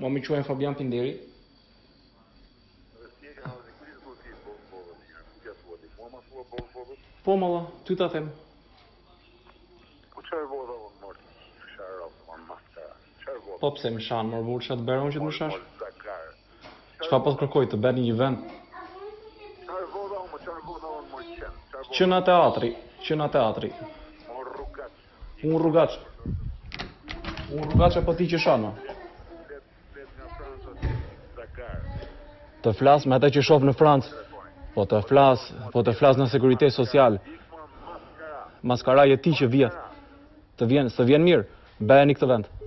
Mo më quajën Fabian Pinderi. Po mala, ty ta them. Po çfarë vota von mort? Çfarë rrot von maska? Çfarë vota? Po pse më shan mor vulsha të bëron që të më mushash? Çfarë po kërkoj të bëni një vend? Çfarë vota von mort? Çfarë vota von mort? Çfarë në teatri? Çfarë në teatri? Un rrugaç. Un rrugaç. Un rrugaç apo ti që shano? Të flas me ata që shoh në Francë, po të flas, po të flas në siguritet social. Maskaraja ti që vjen, të vjen, të vjen mirë, bëheni këtë vend.